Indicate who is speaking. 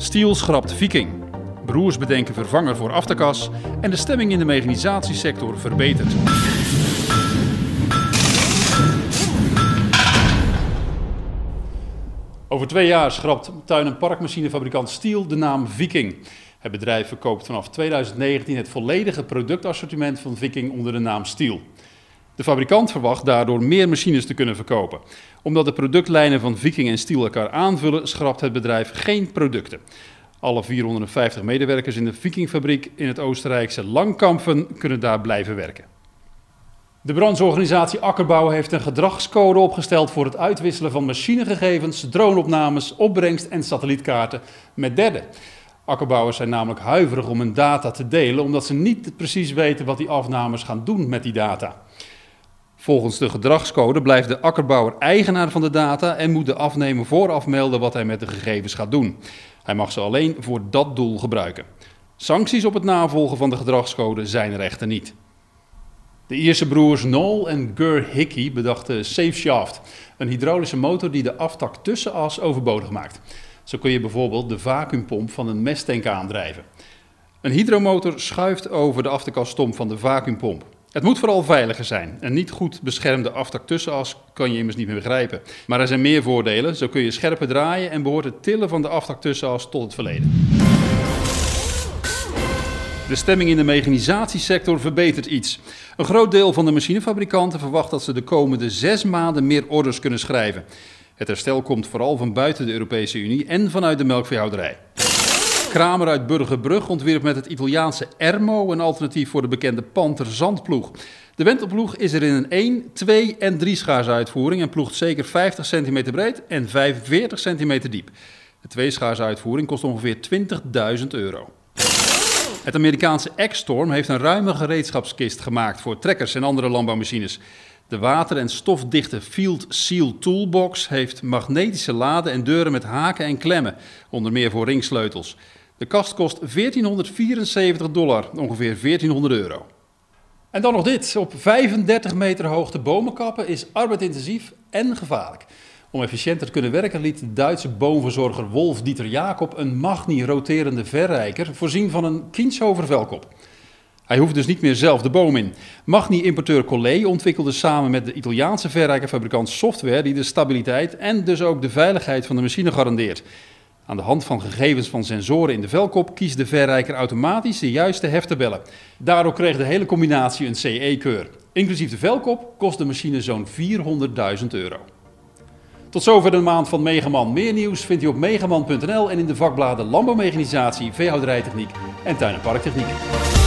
Speaker 1: Stiel schrapt Viking. Broers bedenken vervanger voor Afterkas en de stemming in de mechanisatiesector verbetert. Over twee jaar schrapt tuin- en parkmachinefabrikant Stiel de naam Viking. Het bedrijf verkoopt vanaf 2019 het volledige productassortiment van Viking onder de naam Stiel. De fabrikant verwacht daardoor meer machines te kunnen verkopen. Omdat de productlijnen van Viking en Stiel elkaar aanvullen, schrapt het bedrijf geen producten. Alle 450 medewerkers in de Vikingfabriek in het Oostenrijkse Langkampen kunnen daar blijven werken. De brancheorganisatie Akkerbouw heeft een gedragscode opgesteld voor het uitwisselen van machinegegevens, droneopnames, opbrengst en satellietkaarten met derden. Akkerbouwers zijn namelijk huiverig om hun data te delen, omdat ze niet precies weten wat die afnames gaan doen met die data. Volgens de gedragscode blijft de akkerbouwer eigenaar van de data en moet de afnemer vooraf melden wat hij met de gegevens gaat doen. Hij mag ze alleen voor dat doel gebruiken. Sancties op het navolgen van de gedragscode zijn er echter niet. De Ierse broers Noel en Gur Hickey bedachten Safe Shaft, een hydraulische motor die de aftak tussenas overbodig maakt. Zo kun je bijvoorbeeld de vacuümpomp van een mesttank aandrijven. Een hydromotor schuift over de aftakkaststomp van de vacuümpomp. Het moet vooral veiliger zijn. Een niet goed beschermde aftak tussenas kan je immers niet meer begrijpen. Maar er zijn meer voordelen. Zo kun je scherper draaien en behoort het tillen van de aftak tussenas tot het verleden. De stemming in de mechanisatiesector verbetert iets. Een groot deel van de machinefabrikanten verwacht dat ze de komende zes maanden meer orders kunnen schrijven. Het herstel komt vooral van buiten de Europese Unie en vanuit de melkveehouderij. Kramer uit Burgerbrug ontwierp met het Italiaanse Ermo een alternatief voor de bekende Panther zandploeg. De wentelploeg is er in een 1, 2 en 3 schaars uitvoering en ploegt zeker 50 cm breed en 45 cm diep. De twee schaars uitvoering kost ongeveer 20.000 euro. Het Amerikaanse X-Storm heeft een ruime gereedschapskist gemaakt voor trekkers en andere landbouwmachines. De water- en stofdichte Field Seal Toolbox heeft magnetische laden en deuren met haken en klemmen, onder meer voor ringsleutels. De kast kost 1474 dollar, ongeveer 1400 euro. En dan nog dit. Op 35 meter hoogte bomen kappen is arbeidintensief en gevaarlijk. Om efficiënter te kunnen werken liet de Duitse boomverzorger Wolf Dieter Jacob een Magni-roterende verrijker voorzien van een Kienshover velkop. Hij hoeft dus niet meer zelf de boom in. Magni-importeur Collet ontwikkelde samen met de Italiaanse verrijkerfabrikant software die de stabiliteit en dus ook de veiligheid van de machine garandeert. Aan de hand van gegevens van sensoren in de velkop kiest de verrijker automatisch de juiste heftabellen. Daardoor kreeg de hele combinatie een CE-keur. Inclusief de velkop kost de machine zo'n 400.000 euro. Tot zover de maand van Megaman. Meer nieuws vindt u op megaman.nl en in de vakbladen Landbouwmechanisatie, Veehouderijtechniek en Tuin- en Parktechniek.